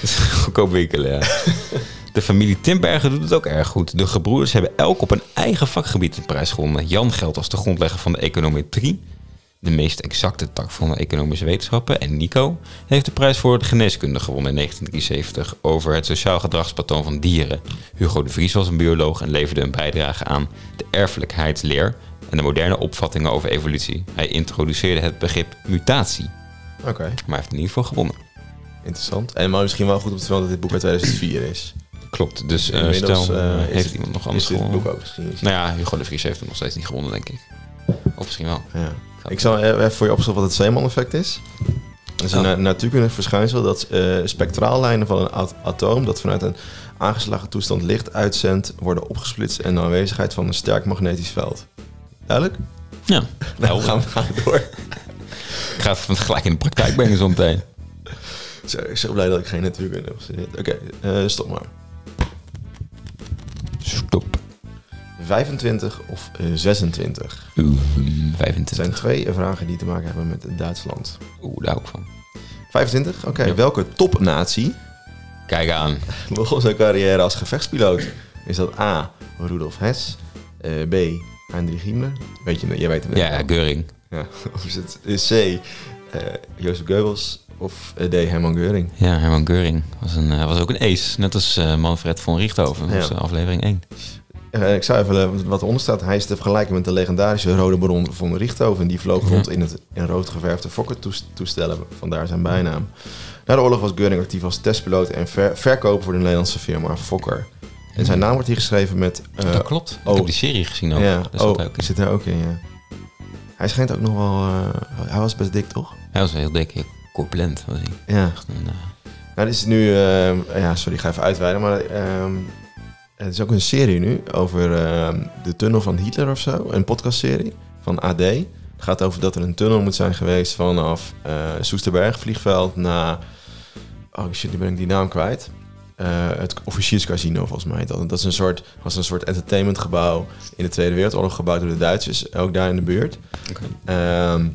Het is goedkoop winkelen, ja. De familie Timbergen doet het ook erg goed. De gebroeders hebben elk op een eigen vakgebied een prijs gewonnen. Jan geldt als de grondlegger van de econometrie, de meest exacte tak van de economische wetenschappen. En Nico heeft de prijs voor de geneeskunde gewonnen in 1973 over het sociaal gedragspatroon van dieren. Hugo de Vries was een bioloog en leverde een bijdrage aan de erfelijkheidsleer en de moderne opvattingen over evolutie. Hij introduceerde het begrip mutatie, Oké. maar hij heeft er niet voor gewonnen. Interessant. En maar misschien wel goed om te vermelden dat dit boek uit 2004 is. Klopt, dus Inmiddels, stel, eh, eh, heeft het- iemand nog anders gewonnen? boek ook? Nou ja, Hugo de Vries heeft hem nog steeds niet gewonnen, denk ik. Of misschien wel. Ja. Ik zal even voor je opzoeken wat het Zeeman-effect is. Het is een Oh. na- natuurkundig verschijnsel dat eh, spectraallijnen van een at- atoom dat vanuit een aangeslagen toestand licht uitzendt, worden opgesplitst in de aanwezigheid van een sterk magnetisch veld. Duidelijk? Ja, Nou, gaan we, gaan we door. ik ga het gelijk in de praktijk brengen zo meteen. Zo, ik ben zo blij dat ik geen natuurkunde heb gestudeerd. Oké, eh, stop maar. Stop. 25 of eh, 26? Oeh, Het 25. zijn twee vragen die te maken hebben met Duitsland. Oeh, daar ik van. 25? Oké, Ja. welke topnatie Kijk aan. begon zijn carrière als gevechtspiloot? Is dat A. Rudolf Hess, eh, B. Heinrich Himmler? Weet je, jij weet het Ja. Geuring. ja. Of is het C. eh Jozef Goebbels of eh, D. Hermann Göring? Ja, Herman Geuring was, een, eh, was ook een ace. Net als Manfred von Richthofen. Ja. aflevering 1. Eh, ik zou even wat eronder staat. Hij is te vergelijken met de legendarische rode baron von Richthofen. Die vloog Ja. rond in het in rood geverfde Fokker-toestellen. Vandaar zijn bijnaam. Na de oorlog was Göring actief als testpiloot en ver- verkoper voor de Nederlandse firma Fokker. En zijn naam wordt hier geschreven met... eh, dat klopt. Ik oh. heb die serie gezien ook. ja, Dat oh, ook in. zit daar ook in, ja. Hij schijnt ook nog wel... eh, hij was best dik, toch? Hij was heel dik. heel Corpulent was hij. Ja. Echt een, eh, Nou, dit is nu... eh, ja, sorry, ik ga even uitweiden. Maar ehm, het is ook een serie nu over ehm, de tunnel van Hitler of zo. Een podcastserie van AD. Het gaat over dat er een tunnel moet zijn geweest vanaf Soesterberg vliegveld naar... Oh shit, nu ben ik die naam kwijt. Eh, het officierscasino volgens mij. Dat, dat is een soort, was een soort entertainmentgebouw in de Tweede Wereldoorlog gebouwd door de Duitsers. Ook daar in de buurt. Ehm,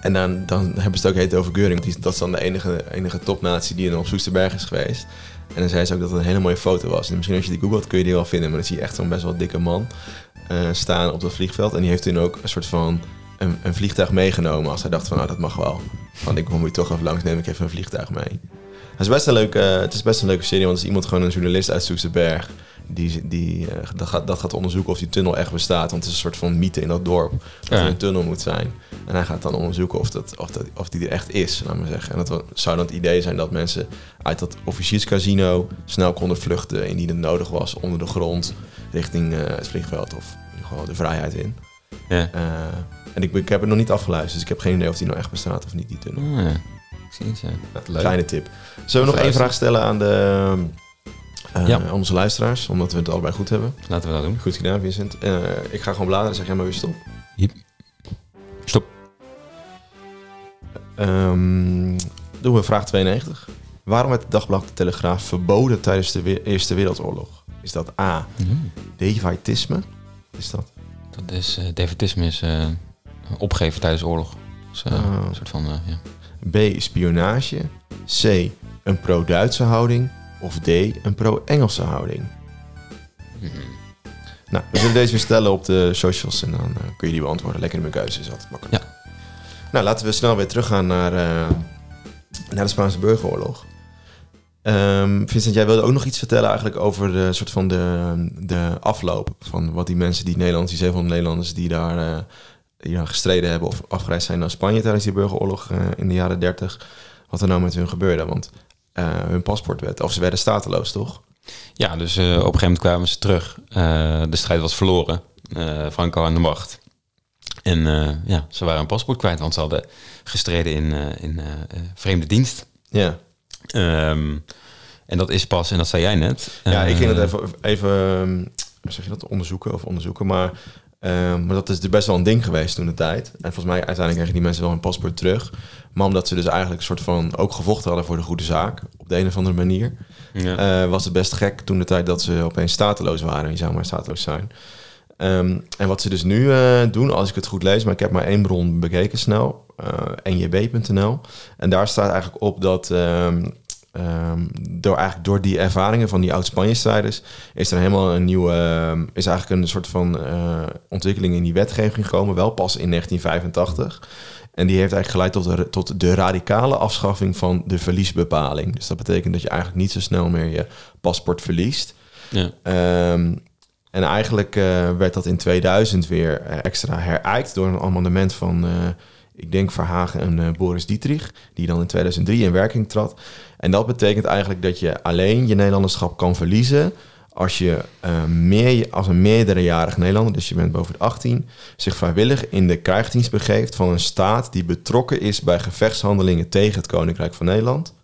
en dan, dan hebben ze het ook heet over Geuring. Die, dat is dan de enige, enige topnatie die er op Soesterberg is geweest. En dan zei ze ook dat het een hele mooie foto was. En misschien als je die googelt kun je die wel vinden. Maar dan zie je echt zo'n best wel dikke man eh, staan op dat vliegveld. En die heeft toen ook een soort van een, een vliegtuig meegenomen. Als hij dacht van nou dat mag wel. Van ik kom hier toch even langs, neem ik even een vliegtuig mee. Het is best een leuke, het is best een leuke serie. Want is iemand gewoon een journalist uit Soesterberg. Die, die eh, dat, gaat, dat gaat onderzoeken of die tunnel echt bestaat. Want het is een soort van mythe in dat dorp. Dat er een tunnel moet zijn. En hij gaat dan onderzoeken of, dat, of, dat, of die er echt is, laat maar zeggen. En dat zou dan het idee zijn dat mensen uit dat officierscasino snel konden vluchten indien het nodig was onder de grond richting eh, het vliegveld of in ieder geval de vrijheid in. Ja. Eh, en ik, ik heb het nog niet afgeluisterd, dus ik heb geen idee of die nou echt bestaat of niet, die tunnel. Ah, ja. Ik zie het, ja. Leuk. Kleine tip. Zullen we nog één vraag stellen aan, de, eh, Ja. onze luisteraars, omdat we het allebei goed hebben? Laten we dat doen. Goed gedaan, Vincent. Eh, ik ga gewoon bladeren, zeg jij maar weer stop. Stop. Ehm, doen we vraag 92. Waarom werd het dagblad De Telegraaf verboden tijdens de We- Eerste Wereldoorlog? Is dat A. Defaitisme? is dat? Dat is, eh defetisme is eh, opgeven tijdens oorlog. Dus, Oh. Een soort van, ja. B. Spionage. C. Een pro-Duitse houding. Of D. Een pro-Engelse houding. Nou, we zullen deze weer stellen op de socials en dan eh, kun je die beantwoorden. Lekker in mijn keuze is altijd makkelijk. Ja. Nou, laten we snel weer teruggaan naar, eh, naar de Spaanse burgeroorlog. Ehm, Vincent, jij wilde ook nog iets vertellen eigenlijk over de soort van de, de afloop van wat die mensen, die Nederlanders, die 700 Nederlanders die daar, eh, daar gestreden hebben of afgereisd zijn naar Spanje tijdens die burgeroorlog eh, in de jaren 30, wat er nou met hun gebeurde. Want eh, hun paspoort werd, of ze werden stateloos, toch? Ja, dus eh, op een gegeven moment kwamen ze terug. De strijd was verloren. Franco aan de macht. En ja, ze waren hun paspoort kwijt, want ze hadden gestreden in, in vreemde dienst. Ja. Ehm, en dat is pas, en dat zei jij net. Ja, ik ging het even, even ehm, zeg je dat, onderzoeken of onderzoeken. Maar, ehm, maar dat is dus best wel een ding geweest toen de tijd. En volgens mij uiteindelijk kregen die mensen wel hun paspoort terug. Maar omdat ze dus eigenlijk een soort van ook gevochten hadden voor de goede zaak. Op de een of andere manier. Ja. eh, was het best gek toen de tijd dat ze opeens stateloos waren. Je zou maar stateloos zijn. Ehm, en wat ze dus nu eh, doen, als ik het goed lees, maar ik heb maar één bron bekeken snel, eh njb.nl. En daar staat eigenlijk op dat ehm, ehm, door, eigenlijk door die ervaringen van die oud-Spanje-strijders is er helemaal een nieuwe, ehm, is eigenlijk een soort van eh, ontwikkeling in die wetgeving gekomen, wel pas in 1985. En die heeft eigenlijk geleid tot de, tot de radicale afschaffing van de verliesbepaling. Dus dat betekent dat je eigenlijk niet zo snel meer je paspoort verliest. ja. Ehm, en eigenlijk eh, werd dat in 2000 weer eh, extra herijkt door een amendement van, ik denk Verhagen en Boris Dietrich, die dan in 2003 in werking trad. En dat betekent eigenlijk dat je alleen je Nederlanderschap kan verliezen als je eh, meer, als een meerderjarig Nederlander, dus je bent boven de 18, zich vrijwillig in de krijgsdienst begeeft van een staat die betrokken is bij gevechtshandelingen tegen het Koninkrijk van Nederland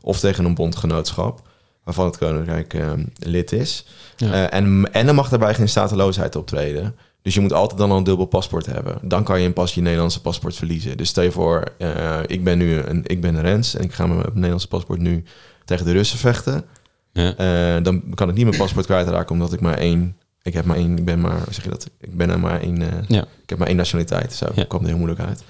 of tegen een bondgenootschap waarvan het Koninkrijk eh, lid is. Ja. Eh, en, en dan mag daarbij geen stateloosheid optreden. Dus je moet altijd dan al een dubbel paspoort hebben. Dan kan je een pas je Nederlandse paspoort verliezen. Dus stel je voor, eh, ik ben nu een, ik ben een Rens en ik ga met mijn Nederlandse paspoort nu tegen de Russen vechten. Ja. Eh, dan kan ik niet mijn paspoort kwijtraken omdat ik maar één, ik heb maar één, ik ben maar, zeg je dat? Ik ben er maar één, eh, Ja. ik heb maar één nationaliteit. Zo Ja. kwam er heel moeilijk uit.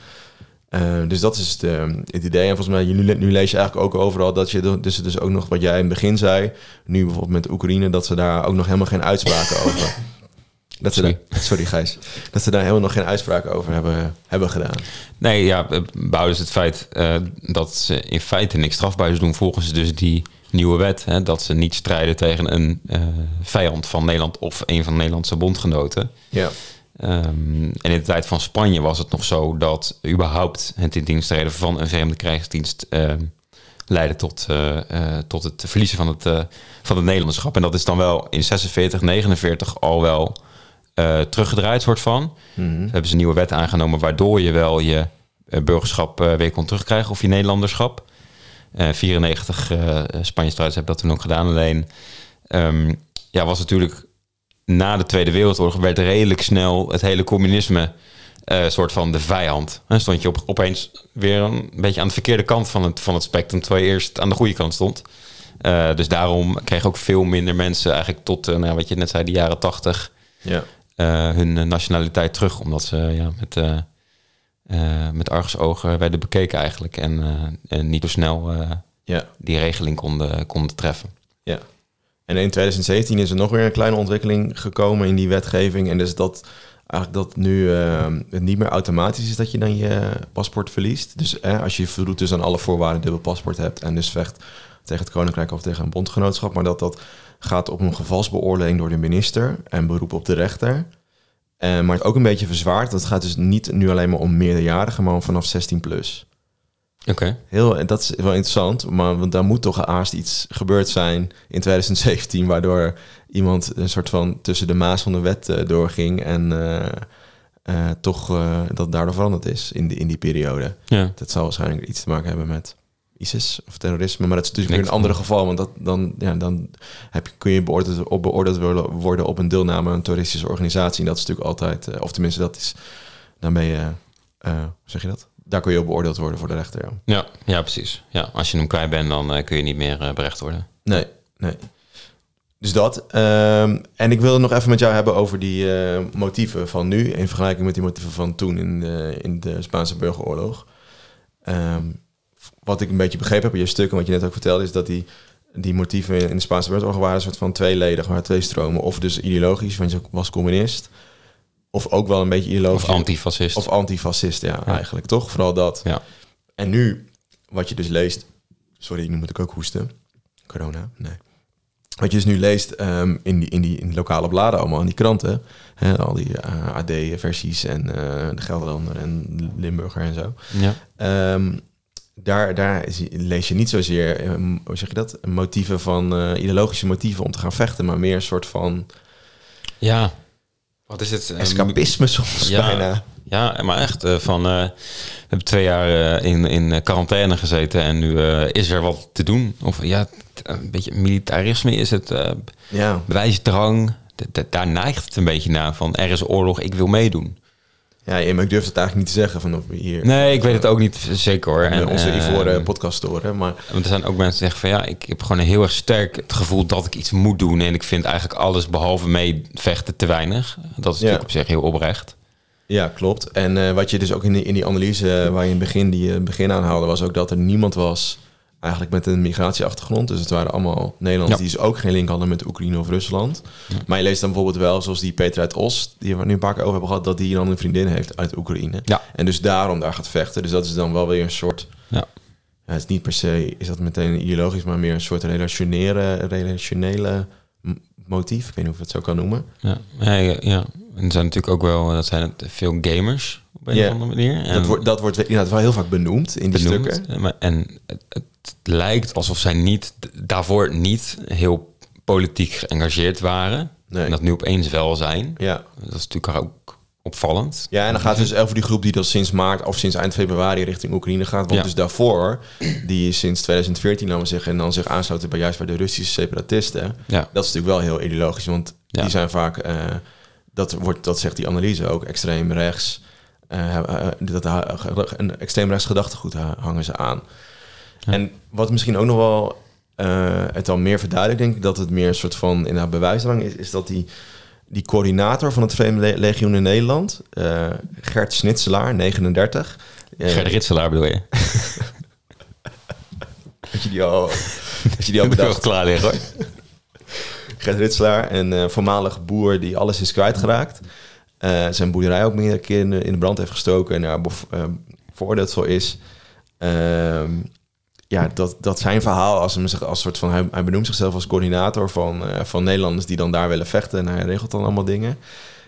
Dus dat is het, eh, het idee. En volgens mij, nu, nu lees je eigenlijk ook overal dat je de- dus, dus ook nog wat jij in het begin zei, nu bijvoorbeeld met Oekraïne, dat ze daar ook nog helemaal geen uitspraken over. Dat ze Sorry. Daar, sorry Gijs. Dat ze daar helemaal nog geen uitspraken over hebben, hebben gedaan. Nee, ja, eh, behouden ze het feit eh, dat ze in feite niks strafbaars doen volgens dus die nieuwe wet. Hè, dat ze niet strijden tegen een eh, vijand van Nederland of een van de Nederlandse bondgenoten. Ja. Ehm, en in de tijd van Spanje was het nog zo dat überhaupt het in dienst treden van een vreemde krijgsdienst ehm, leidde tot, tot het verliezen van het, van het Nederlandschap. En dat is dan wel in 46, 49 al wel eh, teruggedraaid, soort van. Mhm. hebben ze een nieuwe wet aangenomen waardoor je wel je eh, burgerschap eh, weer kon terugkrijgen of je Nederlanderschap. Eh 94 eh Spanje-strijders hebben dat toen ook gedaan. Alleen ehm, ja, was natuurlijk na de Tweede Wereldoorlog werd redelijk snel het hele communisme soort van de vijand. En stond je op, opeens weer een beetje aan de verkeerde kant van het, van het spectrum, terwijl je eerst aan de goede kant stond. Dus daarom kregen ook veel minder mensen eigenlijk tot, nou, wat je net zei, de jaren 80 Ja. Eh, hun nationaliteit terug. Omdat ze ja, met, eh eh, met argusogen werden bekeken eigenlijk. En, en niet zo snel Ja. die regeling konden, konden treffen. Ja. En in 2017 is er nog weer een kleine ontwikkeling gekomen in die wetgeving. En dus dat eigenlijk dat nu het niet meer automatisch is dat je dan je paspoort verliest. Dus eh, als je voldoet dus aan alle voorwaarden dubbel paspoort hebt en dus vecht tegen het Koninkrijk of tegen een bondgenootschap, maar dat dat gaat op een gevalsbeoordeling door de minister en beroep op de rechter. Eh, maar het ook een beetje verzwaard. Dat gaat dus niet nu alleen maar om meerderjarigen, maar om vanaf 16 plus. Oké. Heel, dat is wel interessant, maar want daar moet toch haast iets gebeurd zijn in 2017, waardoor iemand een soort van tussen de maas van de wet eh, doorging en eh, toch dat daardoor veranderd is in die, in die periode. Ja. Dat zal waarschijnlijk iets te maken hebben met ISIS of terrorisme, maar dat is natuurlijk weer een ander geval, want dat, dan, ja, dan heb je, kun je beoordeeld, op, beoordeeld worden- op een deelname aan een terroristische organisatie. En dat is natuurlijk altijd, eh, of tenminste dat is, dan ben je, eh, hoe zeg je dat? Daar kun je op beoordeeld worden voor de rechter, ja. Ja, ja, precies. Ja, als je hem kwijt bent, dan eh, kun je niet meer eh, berecht worden. Nee, nee. Dus dat. Ehm, en ik wil nog even met jou hebben over die eh, motieven van nu... in vergelijking met die motieven van toen in de, in de Spaanse burgeroorlog. Ehm, wat ik een beetje begrepen heb in je stuk en wat je net ook vertelde... is dat die, die motieven in de Spaanse burgeroorlog waren een soort van tweeledig... waren twee stromen. Of dus ideologisch, want je was communist... of ook wel een beetje ideologisch... Of antifascist. Of antifascist, ja, eigenlijk. Toch? Vooral dat. Ja. En nu, wat je dus leest... Sorry, nu moet ik ook hoesten. Corona, nee. Wat je dus nu leest ehm, in, die, in, die, in lokale bladen allemaal, in die kranten. Hè, al die eh, AD-versies en eh, de Gelderlander en Limburger en zo. Ja. Ehm, daar, daar is- lees je niet zozeer, ehm, hoe zeg je dat, motieven van, eh, ideologische motieven om te gaan vechten, maar meer een soort van ja. Wat is het? Eh, escapisme soms ja, bijna. Ja, maar echt eh, van... eh, we hebben twee jaar eh, in, in quarantaine gezeten en nu eh, is er wat te doen. Of ja, een beetje militarisme is het. eh Ja, bewijsdrang. Daar neigt het een beetje naar van er is oorlog, ik wil meedoen. Ja, maar ik durf het eigenlijk niet te zeggen van of we hier. Nee, ik weet het ook niet zeker hoor. En onze eh, ivoren podcast horen, maar Want er zijn ook mensen die zeggen van ja, ik heb gewoon een heel erg sterk het gevoel dat ik iets moet doen. En ik vind eigenlijk alles behalve meevechten te weinig. Dat is Ja. natuurlijk op zich heel oprecht. Ja, klopt. En eh, wat je dus ook in die, in die analyse eh, waar je in het begin, die het begin aanhaalde, was ook dat er niemand was eigenlijk met een migratieachtergrond. Dus het waren allemaal Nederlanders Ja. die dus ook geen link hadden met Oekraïne of Rusland. Maar je leest dan bijvoorbeeld wel, zoals die Peter uit Os, die we nu een paar keer over hebben gehad, dat die dan een vriendin heeft uit Oekraïne. Ja. En dus daarom daar gaat vechten. Dus dat is dan wel weer een soort, Ja. ja, het is niet per se, is dat meteen ideologisch, maar meer een soort relationele, relationele motief. Ik weet niet of ik het zo kan noemen. Ja, ja, ja, ja. En er zijn natuurlijk ook wel, dat zijn het veel gamers op een of andere manier. En Dat wordt, dat wordt inderdaad wel heel vaak benoemd in die benoemd. stukken. Maar- En het, het lijkt alsof zij niet, daarvoor niet heel politiek geëngageerd waren. Nee. En dat nu opeens wel zijn. Ja. Dat is natuurlijk ook opvallend. Ja, en dan gaat het dus over die groep die dat sinds maart of sinds eind februari richting Oekraïne gaat. Want Ja. dus daarvoor, die sinds 2014 laten we zeggen, en dan zich aansluiten bij juist bij de Russische separatisten. Ja. Dat is natuurlijk wel heel ideologisch, want Ja. die zijn vaak, eh, dat, wordt, dat zegt die analyse ook, extreem rechts. eh, dat, een extreem rechts gedachtegoed ha- hangen ze aan. En wat misschien ook nog wel het dan meer verduidelijkt, denk ik, dat het meer een soort van inderdaad bewijsdrang is, is dat die, die coördinator van het Vreemde Le- Legioen in Nederland, eh, Gert Snitselaar, 39. eh, Gert Ritselaar bedoel je? Had je die al, had je die al bedacht? klaar liggen hoor. Gert Ritselaar, een eh, voormalig boer die alles is kwijtgeraakt. Eh zijn boerderij ook meerdere keer in de, in de brand heeft gestoken en daar eh, veroordeeld voor is. Ehm, ja, dat, dat zijn verhaal, als, hem, als soort van, hij, hij benoemt zichzelf als coördinator van, eh, van Nederlanders die dan daar willen vechten en hij regelt dan allemaal dingen.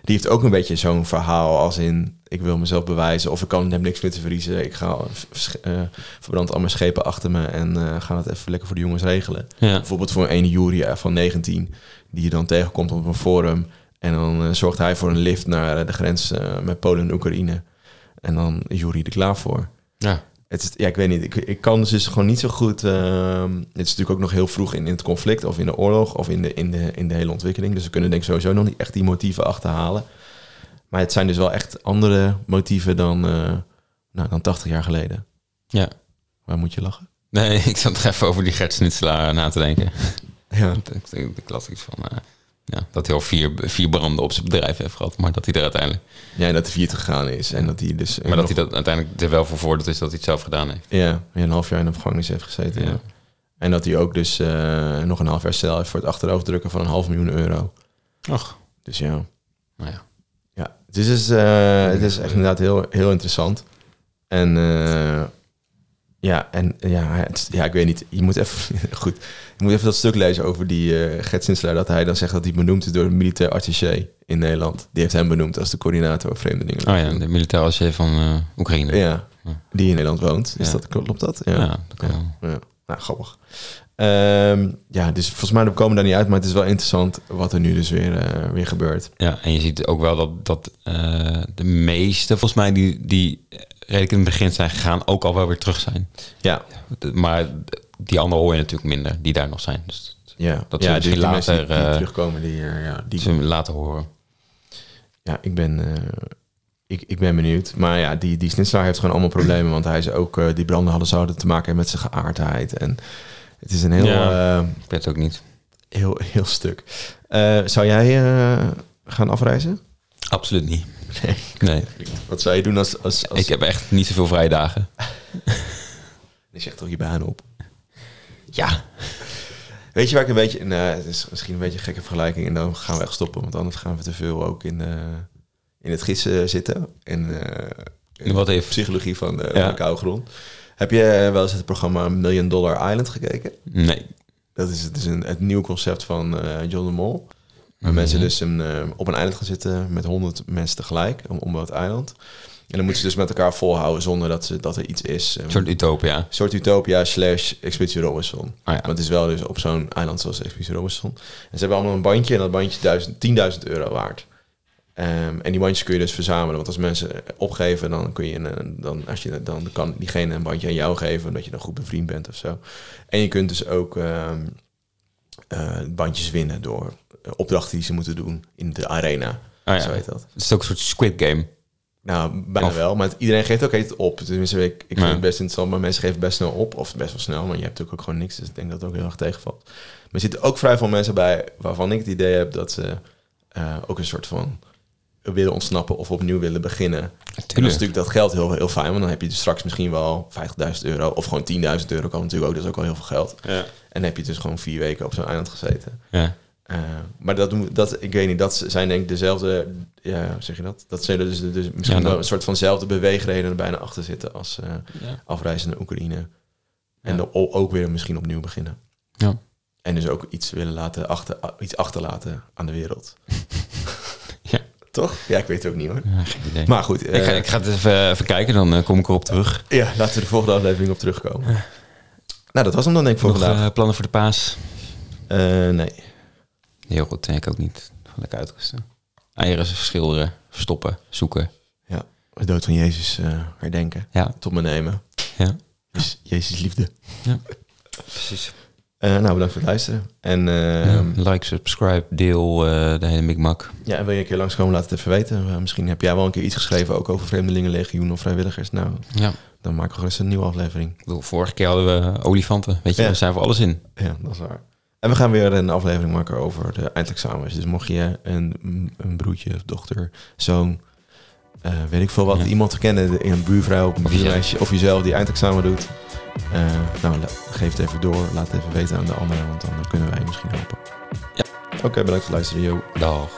Die heeft ook een beetje zo'n verhaal als in, ik wil mezelf bewijzen of ik kan heb niks meer te verliezen. Ik ga v- eh, verbrand al mijn schepen achter me en eh, ga het even lekker voor de jongens regelen. Ja. Bijvoorbeeld voor een Jury eh, van 19, die je dan tegenkomt op een forum. En dan eh, zorgt hij voor een lift naar eh, de grens eh, met Polen en Oekraïne. En dan is Jury er klaar voor. Ja. Het is, ja, ik weet niet. Ik, ik kan dus, dus gewoon niet zo goed. ehm, het is natuurlijk ook nog heel vroeg in, in het conflict of in de oorlog of in de, in, de, in de hele ontwikkeling. Dus we kunnen denk ik sowieso nog niet echt die motieven achterhalen. Maar het zijn dus wel echt andere motieven dan, eh, nou, dan 80 jaar geleden. ja. Waar moet je lachen? Nee, ik zat nog even over die Gert Snitselaar na te denken. Ja, Ik, ik las iets van eh, ja, dat hij al vier, vier branden op zijn bedrijf heeft gehad. Maar dat hij er uiteindelijk... ja dat hij failliet gegaan is. En dat hij dus. Maar dat hij dat uiteindelijk er wel voor voordeel is dat hij het zelf gedaan heeft. Ja, een half jaar in de gevangenis heeft gezeten. Ja. Ja. En dat hij ook dus eh, nog een half jaar cel heeft voor het achteroverdrukken van een half miljoen euro. Och, Dus ja, nou ja. ja. Dus het is, eh, het is echt inderdaad heel, heel interessant. En eh, ja, en ja, het, ja, ik weet niet. Je moet even, goed, je moet even dat stuk lezen over die Gert Sinselaar, dat hij dan zegt dat hij benoemd is door een militair attaché in Nederland. Die heeft hem benoemd als de coördinator vreemdelingen. Oh ja, de militair assisté van eh, Oekraïne. Ja, die in Nederland woont. Is Ja. dat, klopt dat? Ja, dat kan wel. Ja, nou, grappig. Ehm, ja, dus volgens mij komen we daar niet uit, maar het is wel interessant wat er nu dus weer, eh, weer gebeurt. Ja, en je ziet ook wel dat, dat de meeste, volgens mij, die, die redelijk in het begin zijn gegaan, ook al wel weer terug zijn. Ja, Maar die anderen hoor je natuurlijk minder, die daar nog zijn. Dus ja. Dat ja, die, misschien die die, later, die eh, terugkomen, die, eh, ja, die, zullen we laten horen. ja, ik ben, eh, ik, ik ben benieuwd. Maar ja, die, die Snitselaar heeft gewoon allemaal problemen, want hij is ook, die branden hadden zouden te maken hebben met zijn geaardheid. En het is een heel, Ja. Ik weet het ook niet. heel, heel stuk. Zou jij gaan afreizen? Absoluut niet. Nee. Nee, Wat zou je doen als... als, als ik heb echt niet zoveel vrije dagen. Je zegt toch je baan op? Ja. Weet je waar ik een beetje... Nou, het is misschien een beetje een gekke vergelijking. En dan gaan we echt stoppen. Want anders gaan we te veel ook in, eh, in het gidsen zitten. En uh, Wat even? psychologie van de, Ja. van de koude grond. Heb je eh, wel eens het programma Million Dollar Island gekeken? Nee. Dat is, het is een, het nieuwe concept van eh, John de Mol. Waar Mhm. mensen dus een, eh, op een eiland gaan zitten met honderd mensen tegelijk om, om het eiland. En dan moeten ze dus met elkaar volhouden zonder dat, ze, dat er iets is. Een soort utopia. Een soort Utopia slash Expeditie Robinson. Maar ja. het is wel dus op zo'n eiland zoals Expeditie Robinson. En ze hebben allemaal een bandje en dat bandje is duizend- 10.000 euro waard. Ehm, en die bandjes kun je dus verzamelen. Want als mensen opgeven, dan kun je een, dan, als je, dan kan diegene een bandje aan jou geven, omdat je dan goed bevriend bent of zo. En je kunt dus ook ehm, eh, bandjes winnen door eh, opdrachten die ze moeten doen in de arena. Ah, ja. Zo heet dat. Het is ook een soort Squid Game. Nou, bijna Of- wel. Maar het- iedereen geeft ook het op. Tenminste, ik, ik vind Ja. het best interessant, maar mensen geven best snel op. Of best wel snel, maar je hebt natuurlijk ook gewoon niks. Dus ik denk dat het ook heel erg tegenvalt. Maar er zitten ook vrij veel mensen bij waarvan ik het idee heb dat ze eh, ook een soort van willen ontsnappen of opnieuw willen beginnen. En dat is natuurlijk dat geld heel, heel fijn, want dan heb je dus straks misschien wel 50.000 euro of gewoon 10.000 euro kan natuurlijk ook. Dat is ook al heel veel geld. Ja. En dan heb je dus gewoon vier weken op zo'n eiland gezeten. Ja. Eh, maar dat, doen- dat, ik weet niet, dat zijn denk ik dezelfde, ja, zeg je dat? Dat zullen dus, dus misschien Ja, wel een soort vanzelfde beweegredenen er bijna achter zitten als eh, Ja. afreizen naar Oekraïne. En dan ook weer misschien opnieuw beginnen. Ja. En dus ook iets willen laten achter, iets achterlaten aan de wereld. Ja. Toch? Ja, ik weet het ook niet hoor. Ja, geen idee. Maar goed, ik, ga, eh, ik ga het even, even kijken, dan eh, kom ik erop terug. ja, laten we de volgende aflevering op terugkomen. Nou, dat was hem dan denk ik voor Nog vandaag. eh, plannen voor de paas? Eh, nee. Heel goed, nee, ik ook niet. Gewoon lekker uitrusten. Eieren schilderen, verstoppen, zoeken. Ja, de dood van Jezus eh, herdenken. Ja, Tot me nemen. ja, Dus Jezus liefde. precies. Eh, nou, bedankt voor het luisteren. En eh, Ja, like, subscribe, deel eh, de hele mikmak. Ja, en wil je een keer langskomen, laat het even weten. Uh, misschien heb jij wel een keer iets geschreven, ook over Vreemdelingenlegioen of vrijwilligers. Nou, Ja, dan maken we gerust een nieuwe aflevering. ik bedoel, vorige keer hadden we olifanten. Weet je, Ja. daar zijn voor alles in. Ja, dat is waar. En we gaan weer een aflevering maken over de eindexamens. Dus mocht je een, een broertje, dochter, zoon, eh, weet ik veel wat, Ja. iemand kennen, een buurvrouw, een buurmeisje of jezelf die eindexamen doet. eh, nou, geef het even door. Laat het even weten aan de anderen, want dan kunnen wij misschien helpen. Ja. Oké, bedankt voor het luisteren. Yo. Dag.